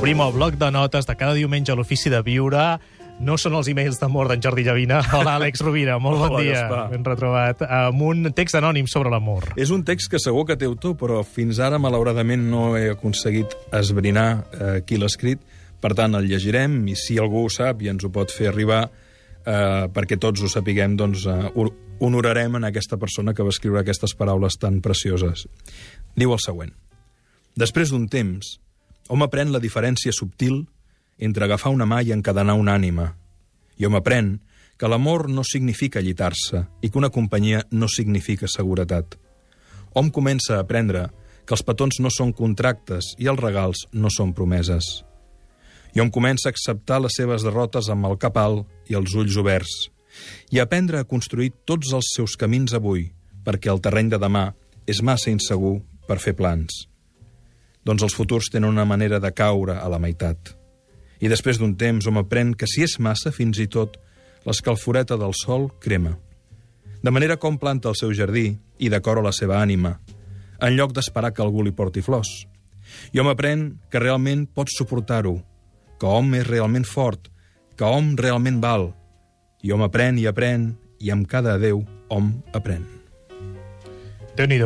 Obrim el bloc de notes de cada diumenge a l'Ofici de Viure. No són els e-mails d'amor d'en Jordi Llavina. Hola, Àlex Rovira, molt bon Hola, dia. Gaspar. Ben retrobat. Amb un text anònim sobre l'amor. És un text que segur que té autor, però fins ara, malauradament, no he aconseguit esbrinar eh, qui l'ha escrit. Per tant, el llegirem i si algú ho sap i ens ho pot fer arribar, eh, perquè tots ho sapiguem, doncs eh, ho- honorarem en aquesta persona que va escriure aquestes paraules tan precioses. Diu el següent. Després d'un temps, hom aprèn la diferència subtil entre agafar una mà i encadenar una ànima. I hom aprèn que l'amor no significa llitar-se i que una companyia no significa seguretat. Hom comença a aprendre que els petons no són contractes i els regals no són promeses. I hom comença a acceptar les seves derrotes amb el cap alt i els ulls oberts i a aprendre a construir tots els seus camins avui perquè el terreny de demà és massa insegur per fer plans. Doncs els futurs tenen una manera de caure a la meitat. I després d'un temps hom aprèn que si és massa, fins i tot, l'escalforeta del sol crema. De manera com planta el seu jardí i decora la seva ànima, en lloc d'esperar que algú li porti flors. I hom aprèn que realment pot suportar-ho, que hom és realment fort, que hom realment val. I hom aprèn i aprèn, i amb cada adeu hom aprèn. déu nhi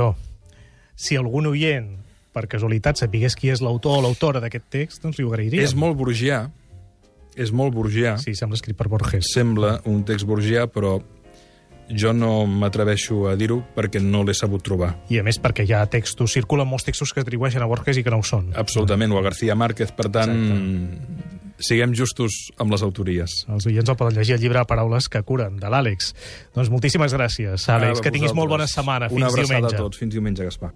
Si algun oient, per casualitat, sapigués qui és l'autor o l'autora d'aquest text, doncs li ho agrairia. És molt burgià, és molt burgià, Sí, sembla escrit per Borges. sembla un text burgià, però jo no m'atreveixo a dir-ho perquè no l'he sabut trobar. I a més perquè hi ha textos, circulen molts textos que atribueixen a Borges i que no ho són. Absolutament, o a García Márquez, per tant, siguem justos amb les autories. Els oients el poden llegir al llibre Paraules que curen, de l'Àlex. Doncs moltíssimes gràcies, Àlex. A Que tinguis molt bona setmana. Una Fins abraçada diumenge. a tots. Fins diumenge, Gaspar.